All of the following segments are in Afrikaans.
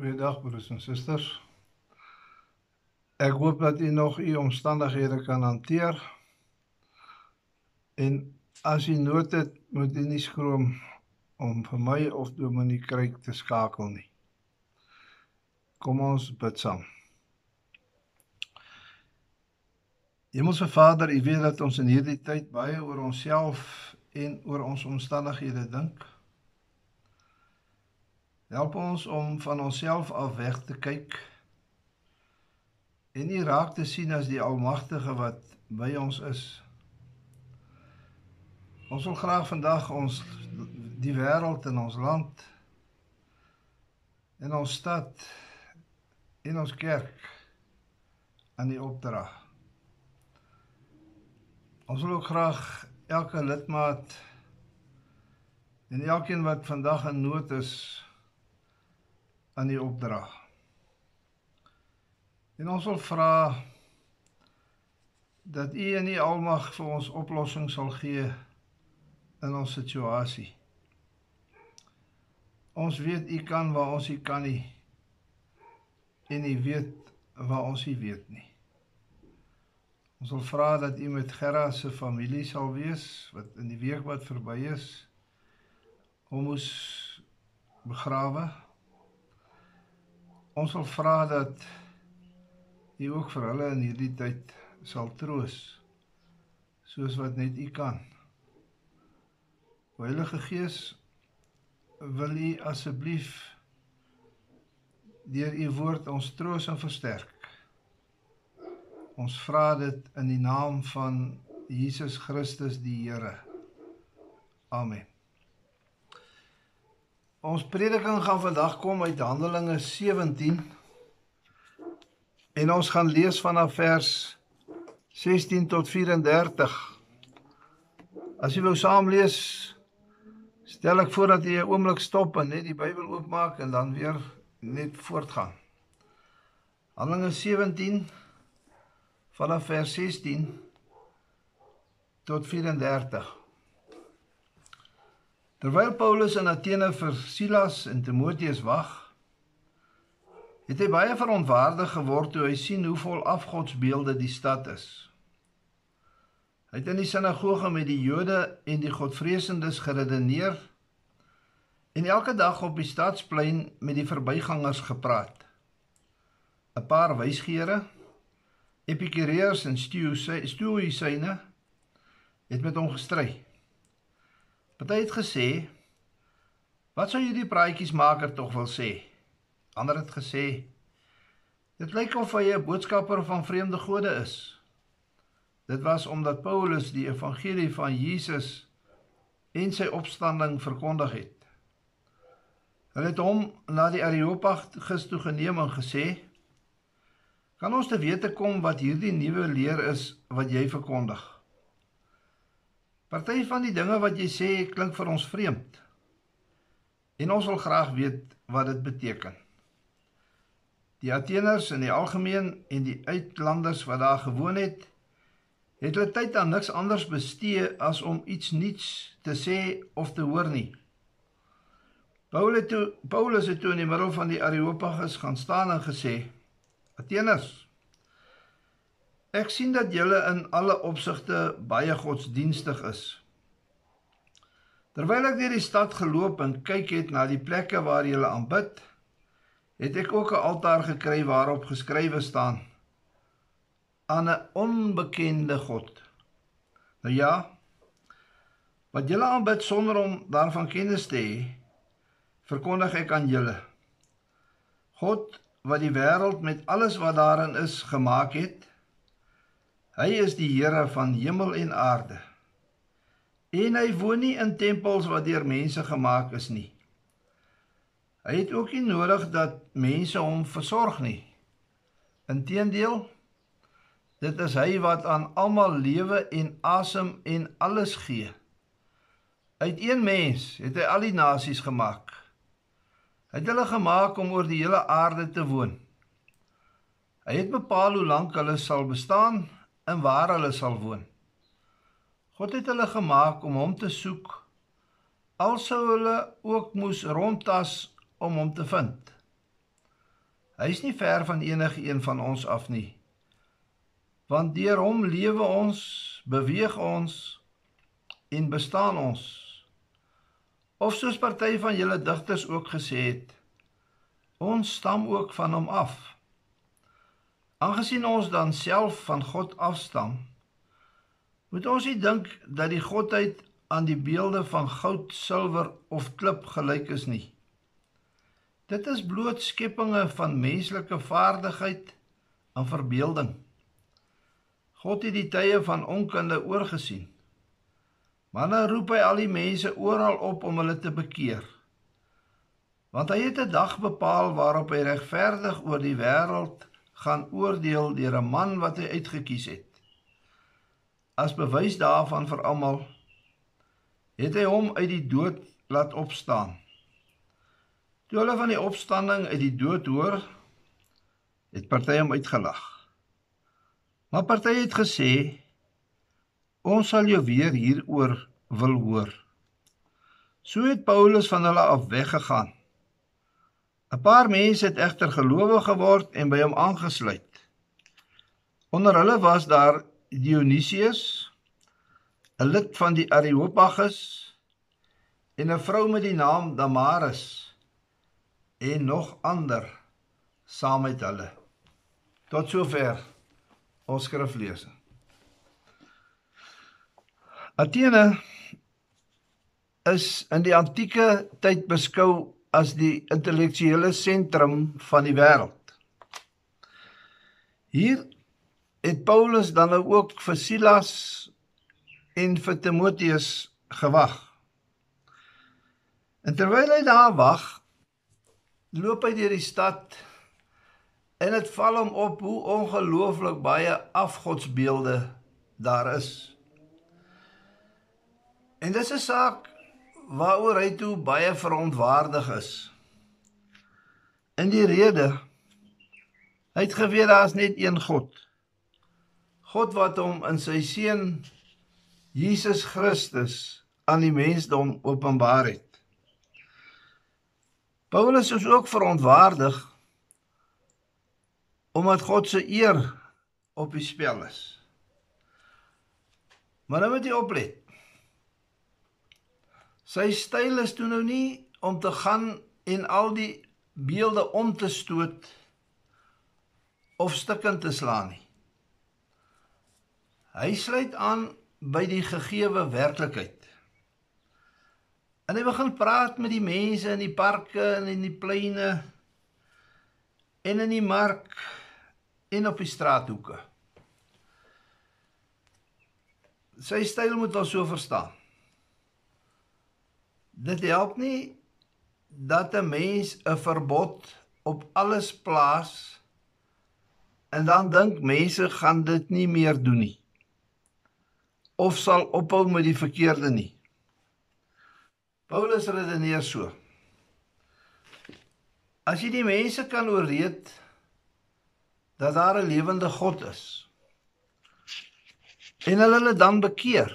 Goeiedag broers en susters. Ek hoop dat u nog u omstandighede kan hanteer. En as u nood het, moet u nie skroom om vir my of Dominee Kruik te skakel nie. Kom ons bid saam. Hemelse Vader, U weet dat ons in hierdie tyd baie oor onsself en oor ons omstandighede dink. Help ons om van onsself af weg te kyk en nie raak te sien as die Almagtige wat by ons is. Ons wil graag vandag ons die wêreld en ons land en ons stad en ons kerk aan die opdra. Ons wil ook graag elke lidmaat en elkeen wat vandag in nood is aan die opdrag. En ons wil vra dat U in die almag vir ons oplossing sal gee in ons situasie. Ons weet U kan waar ons U kan nie en U weet waar ons U weet nie. Ons wil vra dat U met Gerra se familie sal wees wat in die week wat verby is hom moes begrawe Ons wil vra dat U ook vir hulle in hierdie tyd sal troos soos wat net U kan. O Heilige Gees, wil U asseblief deur U woord ons troos en versterk. Ons vra dit in die naam van Jesus Christus die Here. Amen. Ons prediking gaan vandag kom uit Handelinge 17 en ons gaan lees vanaf vers 16 tot 34. As jy wou saam lees, stel ek voor dat jy 'n oomblik stop en net die Bybel oopmaak en dan weer net voortgaan. Handelinge 17 vanaf vers 16 tot 34. Terwyl Paulus in Athene vir Silas en Timoteus wag, het hy baie verontwaardig geword toe hy sien hoe vol afgodsbeelde die stad is. Hy het in die sinagoge met die Jode en die Godvreesendes geredeneer en elke dag op die stadsplein met die verbygangers gepraat. 'n Paar wysgeere, Epikureërs en Stoïsyne het met hom gestry. Party het gesê wat sou hierdie praatjiesmaker tog wil sê? Ander het gesê dit lyk of hy 'n boodskapper van vreemde gode is. Dit was omdat Paulus die evangelie van Jesus en sy opstanding verkondig het. Hulle het hom na die Areopagus toe geneem en gesê: "Kan ons te wete kom wat hierdie nuwe leer is wat jy verkondig?" Party van die dinge wat jy sê klink vir ons vreemd. En ons wil graag weet wat dit beteken. Die Atheners in die algemeen en die uitlanders wat daar gewoon het, het hulle tyd aan niks anders bestee as om iets nuuts te sê of te hoor nie. Paulus het toe Paulus het toe in die middel van die Areopagus gaan staan en gesê: Atheners, Ek sien dat julle in alle opsigte baie godsdienstig is. Terwyl ek deur die stad geloop en kyk het na die plekke waar julle aanbid, het ek ook 'n altaar gekry waarop geskrywe staan: aan 'n onbekende God. Nou ja, wat julle aanbid sonder om daarvan kennis te hê, verkondig ek aan julle. God wat die wêreld met alles wat daarin is gemaak het, Hy is die Here van hemel en aarde. En hy woon nie in tempels wat deur mense gemaak is nie. Hy het ook nie nodig dat mense hom versorg nie. Inteendeel, dit is hy wat aan almal lewe en asem en alles gee. Uit een mens het hy al die nasies gemaak. Hy het hulle gemaak om oor die hele aarde te woon. Hy het bepaal hoe lank hulle sal bestaan en waar hulle sal woon. God het hulle gemaak om hom te soek, al sou hulle ook moes rondtas om hom te vind. Hy's nie ver van enige een van ons af nie. Want deur hom lewe ons, beweeg ons en bestaan ons. Of soos party van julle digters ook gesê het, ons stam ook van hom af. Aangesien ons dan self van God afstam, moet ons nie dink dat die godheid aan die beelde van goud, silwer of klip gelyk is nie. Dit is bloot skepinge van menslike vaardigheid en verbeelding. God het die tye van onkunde oorgesien. Maar nou roep hy al die mense oral op om hulle te bekeer. Want hy het 'n dag bepaal waarop hy regverdig oor die wêreld gaan oordeel deur 'n man wat hy uitget kies het. As bewys daarvan vir almal het hy hom uit die dood laat opstaan. Toe hulle van die opstanding uit die dood hoor, het party hom uitgelag. Maar party het gesê ons sal jou weer hieroor wil hoor. So het Paulus van hulle af weggegaan. 'n Paar mense het egter gelowig geword en by hom aangesluit. Onder hulle was daar Dionysius, 'n lid van die Areopagus en 'n vrou met die naam Damaris en nog ander saam met hulle. Tot sover ons skriflesing. Athene is in die antieke tyd beskou as die intellektuele sentrum van die wêreld. Hier het Paulus dan nou ook vir Silas en vir Timoteus gewag. En terwyl hy daar wag, loop hy deur die stad en dit val hom op hoe ongelooflik baie afgodsbeelde daar is. En dis 'n saak waaroor hy toe baie verontwaardig is. In die rede hy het geweet daar's net een God. God wat hom in sy seun Jesus Christus aan die mensdom openbaar het. Paulus is ook verontwaardig omdat God se eer op die spel is. Maar nou moet jy oplet. Sy styl is toe nou nie om te gaan en al die beelde om te stoot of stukkend te slaan nie. Hy sluit aan by die gegeewe werklikheid. En hy begin praat met die mense in die parke en in die pleine en in die mark en op die straathoeke. Sy styl moet ons so verstaan. Dit help nie dat 'n mens 'n verbod op alles plaas en dan dink mense gaan dit nie meer doen nie of sal ophou met die verkeerde nie. Paulus redeneer so. As jy die mense kan ooreed dat daar 'n lewende God is en hulle hulle dan bekeer,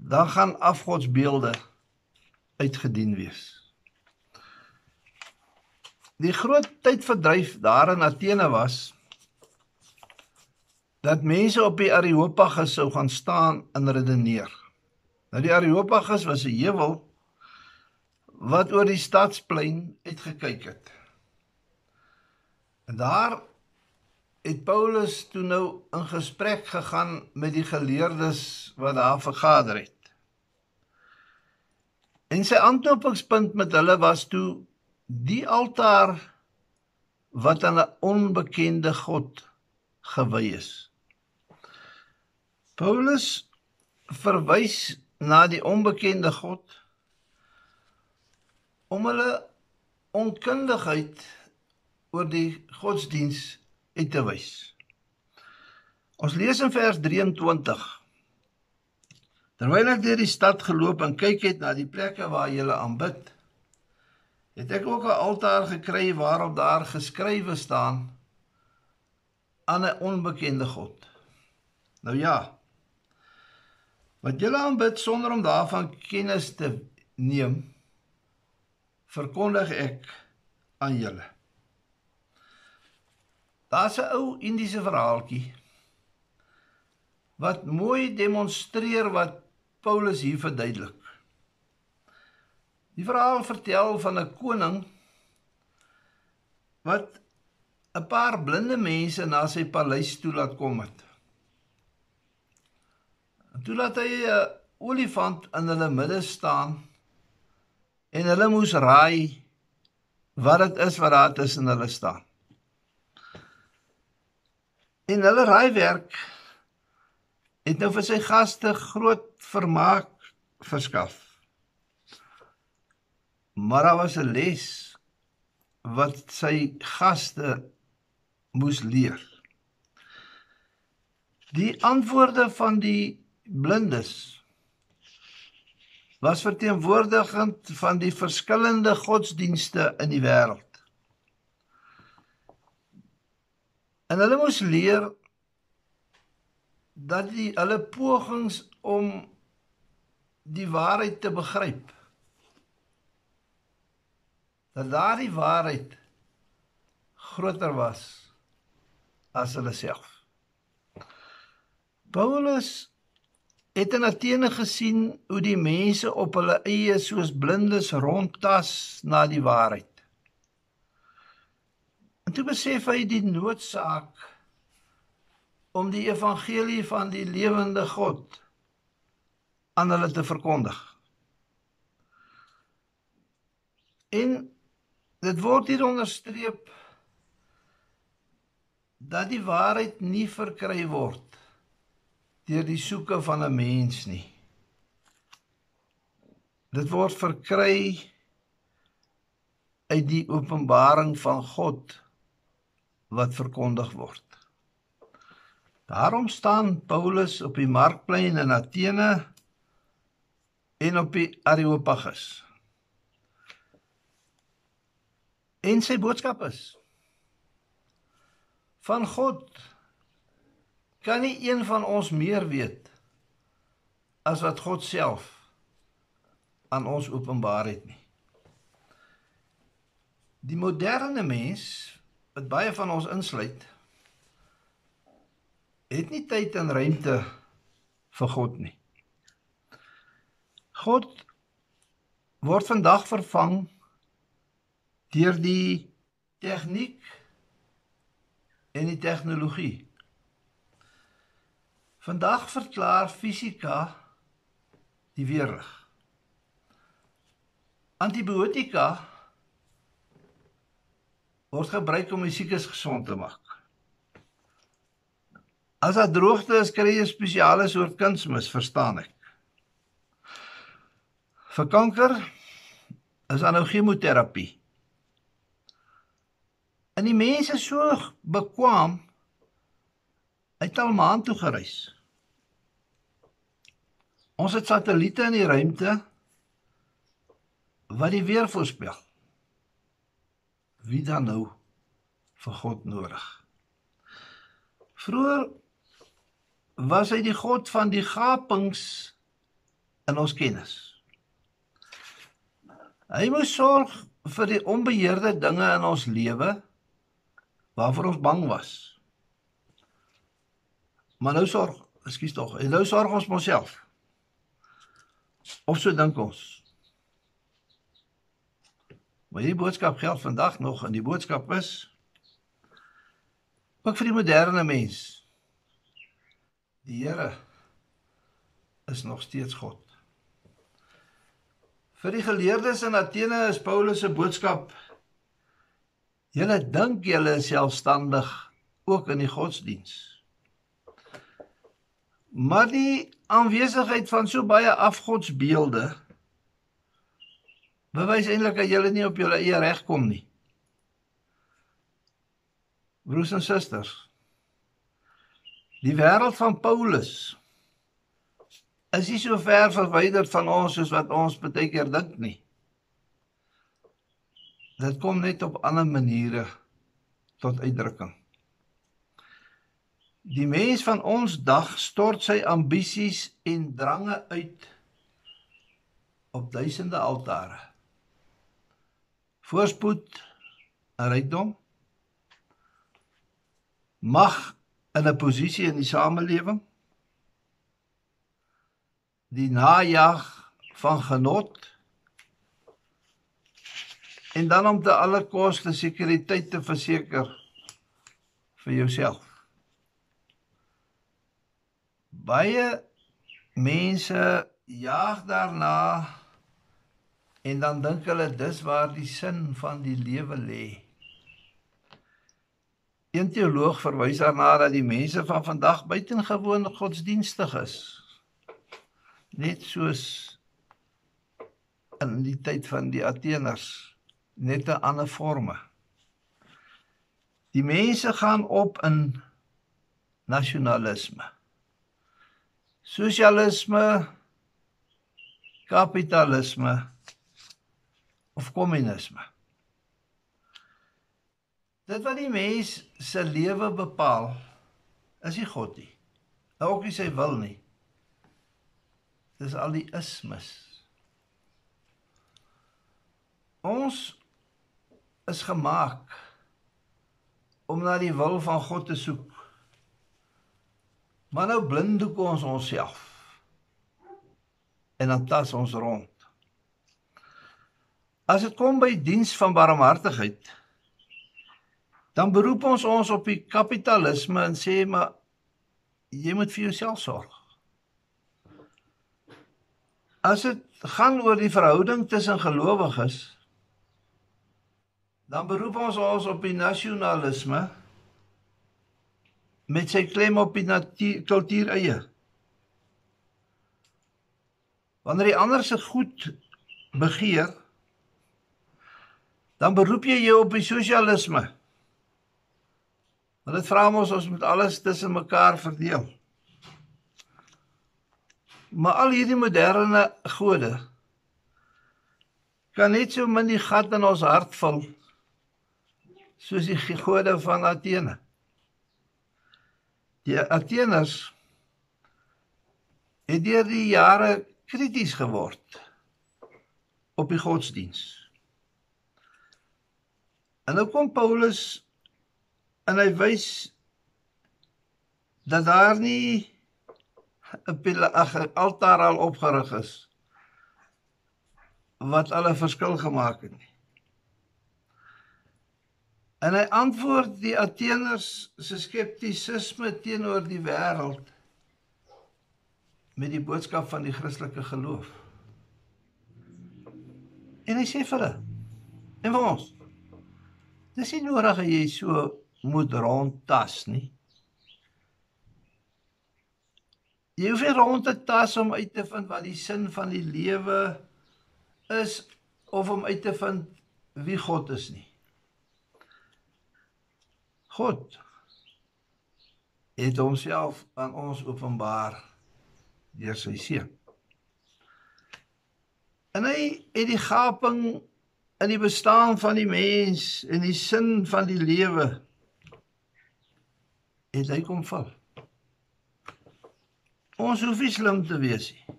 dan gaan afgodsbeelde uitgedien wees. Die groot tydverdryf daar in Athene was dat mense op die Areopagus sou gaan staan en redeneer. Nou die Areopagus was 'n heuwel wat oor die stadsplein uitgekyk het. En daar het Paulus toe nou in gesprek gegaan met die geleerdes wat daar vergader het. En sy aanknopingspunt met hulle was toe die altaar wat aan 'n onbekende God gewy is. Paulus verwys na die onbekende God om hulle onkundigheid oor die godsdiens uit te wys. Ons lees in vers 23. Terwyl ek deur die stad geloop en kyk het na die plekke waar hulle aanbid, het ek ook 'n altaar gekry waarop daar geskrywe staan aan 'n onbekende God. Nou ja, wat julle aanbid sonder om daarvan kennis te neem verkondig ek aan julle Daar's 'n ou Indiese verhaaltjie wat mooi demonstreer wat Paulus hier verduidelik. Die verhaal vertel van 'n koning wat 'n paar blinde mense na sy paleis toe laat kom het. En toe laat hy 'n olifant in hulle midde staan en hulle moes raai wat dit is wat daar tussen hulle staan. En hulle raaiwerk het nou vir sy gaste groot vermaak verskaf. Maar daar was 'n les wat sy gaste moes leer. Die antwoorde van die blindes was verteenwoordigend van die verskillende godsdienste in die wêreld. En hulle moes leer dat die hulle pogings om die waarheid te begryp dat daardie waarheid groter was as hulle self. Paulus het in Athene gesien hoe die mense op hulle eie soos blindes rondtas na die waarheid. En toe besef hy die noodsaak om die evangelie van die lewende God aan hulle te verkondig. En dit word hier onderstreep dat die waarheid nie verkry word deur die soeke van 'n mens nie. Dit word verkry uit die openbaring van God wat verkondig word. Daarom staan Paulus op die markplein in Athene en op die Areopagus. En sy boodskap is van God kan nie een van ons meer weet as wat God self aan ons openbaar het nie. Die moderne mens wat baie van ons insluit het nie tyd en ruimte vir God nie. God word vandag vervang deur die tegniek en die tegnologie. Vandag verklaar fisika die weerlig. Antibiotika word gebruik om die siekes gesond te maak. As daar droogte is, kry jy 'n spesiale soort kunsmis, verstaan ek. Vir kanker is daar nou chemoterapie. En die mense so bekwam uit al maan toe gereis. Ons het satelliete in die ruimte wat die weer voorspel. Wie dan nou vir God nodig? Vroeger was hy die God van die gapings in ons kennis. Hy moes sorg vir die onbeheerde dinge in ons lewe waarvoor ons bang was. Maar nou sorg, ekskuus tog, en nou sorg ons myself. Of so dink ons. Maar die boodskap geld vandag nog en die boodskap is ook vir die moderne mens. Die Here is nog steeds God. Vir die geleerdes in Athene is Paulus se boodskap: Julle dink julle is selfstandig ook in die godsdiens. Maar die aanwesigheid van so baie afgodsbeelde bewys eintlik dat julle nie op julle eie reg kom nie. Broers en susters, Die wêreld van Paulus is nie so ver verwyder van ons soos wat ons baie keer dink nie. Dit kom net op ander maniere tot uitdrukking. Die mens van ons dag stort sy ambisies en drange uit op duisende altare. Voorspoed, rykdom, mag in 'n posisie in die samelewing die najag van genot. En dan om te alle koste sekuriteit te verseker vir jouself. Baie mense jaag daarna en dan dink hulle dis waar die sin van die lewe lê. Een teoloog verwys daarna dat die mense van vandag buitengewoon godsdienstig is. Net soos in die tyd van die Ateners, net 'n ander forme. Die mense gaan op in nasionalisme. Sosialisme, kapitalisme of kommunisme. Dit wat die mens se lewe bepaal, is nie God nie. Nou ook nie sy wil nie. Dis al die ismes. Ons is gemaak om na die wil van God te soek. Maar nou blindoek ons onsself. En dan tas ons rond. As dit kom by diens van barmhartigheid, dan beroep ons ons op die kapitalisme en sê maar jy moet vir jouself sorg. As dit gaan oor die verhouding tussen gelowiges, dan beroep ons ons op die nasionalisme met sy klem op die kultuur eie. Wanneer die ander se goed begeer, dan beroep jy jou op die sosialisme. Want dit vra ons ons moet alles tussen mekaar verdeel. Maar al hierdie moderne gode kan net so min die gat in ons hart vul soos die gode van Athene. Die Atheners het deur die jare krities geword op die godsdiens. En nou kom Paulus en hy wys dat daar nie 'n altaar al opgerig is wat alle verskil gemaak het nie. En hy antwoord die Ateners se skeptisisme teenoor die wêreld met die boodskap van die Christelike geloof. En hy sê vir hulle en vir ons Dis nie nodig dat jy so moet rondtas nie. Jy hoef nie rond te tas om uit te vind wat die sin van die lewe is of om uit te vind wie God is nie. God het homself aan ons openbaar deur sy seun. En hy het die gaping in die bestaan van die mens en die sin van die lewe het hy kom val. Ons hoef nie slim te wees nie.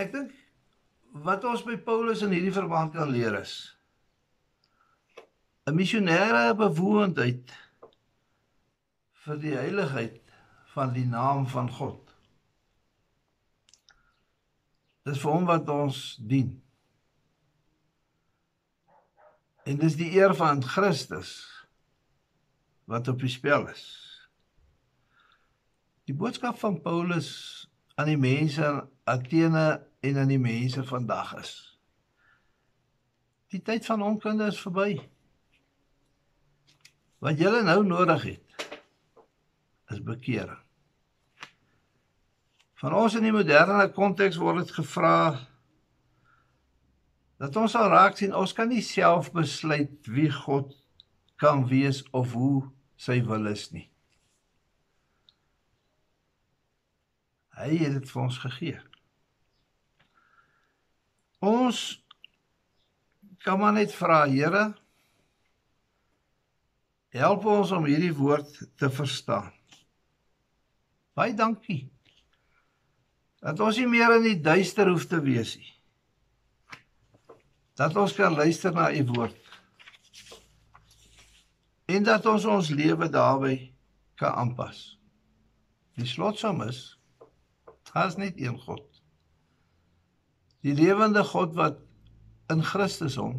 Ek dink wat ons by Paulus in hierdie verband kan leer is 'n missionêre bewoondheid vir die heiligheid van die naam van God. Dis vir hom wat ons dien. En dis die eer van Christus wat op die spel is. Die boodskap van Paulus aan die mense in Athene en aan die mense vandag is. Die tyd van onkunde is verby. Wat julle nou nodig het is bekering. Van ons in die moderne konteks word dit gevra dat ons sal raak sien ons kan nie self besluit wie God kan wees of hoe sy wil is nie. Hy het dit vir ons gegee. Ons kan maar net vra, Here, help ons om hierdie woord te verstaan. Baie dankie. Dat ons nie meer in die duister hoef te wees nie. Dat ons kan luister na u woord en dat ons ons lewe daarby kan aanpas. Die slotsom is daar's net een God. Die lewende God wat in Christus hom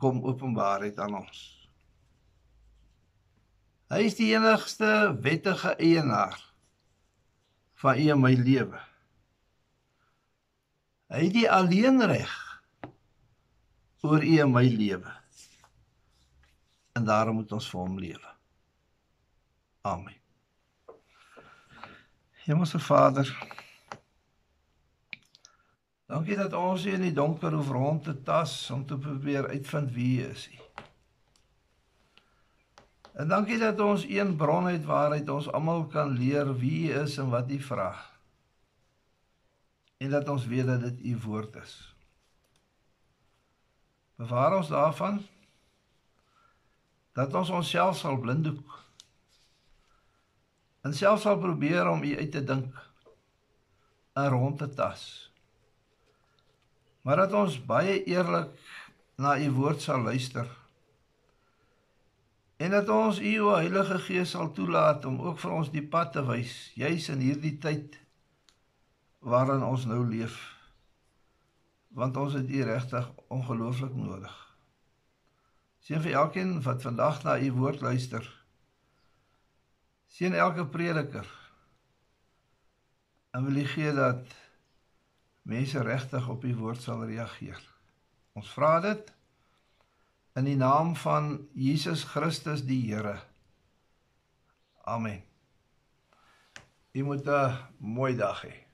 kom openbaar het aan ons. Hy is die enigste wettige eienaar van u en my lewe. Hy het die alleenreg oor u en my lewe. En daarom moet ons vir hom lewe. Amen. Hemelse Vader, dankie dat ons hier in die donker hoef rond te tas om te probeer uitvind wie U is. En dankie dat ons een bron het waaruit ons almal kan leer wie U is en wat U vra. En dat ons weet dat dit U woord is. Bewaar ons daarvan dat ons onsself sal blinddoek en selfs sal probeer om u uit te dink en rond te tas. Maar dat ons baie eerlik na u woord sal luister. En dat ons u o Heilige Gees sal toelaat om ook vir ons die pad te wys, juis in hierdie tyd waarin ons nou leef. Want ons het u regtig ongelooflik nodig. Seën vir elkeen wat vandag na u woord luister. Sien elke prediker. En wil U gee dat mense regtig op U woord sal reageer. Ons vra dit in die naam van Jesus Christus die Here. Amen. U moet 'n mooi dag hê.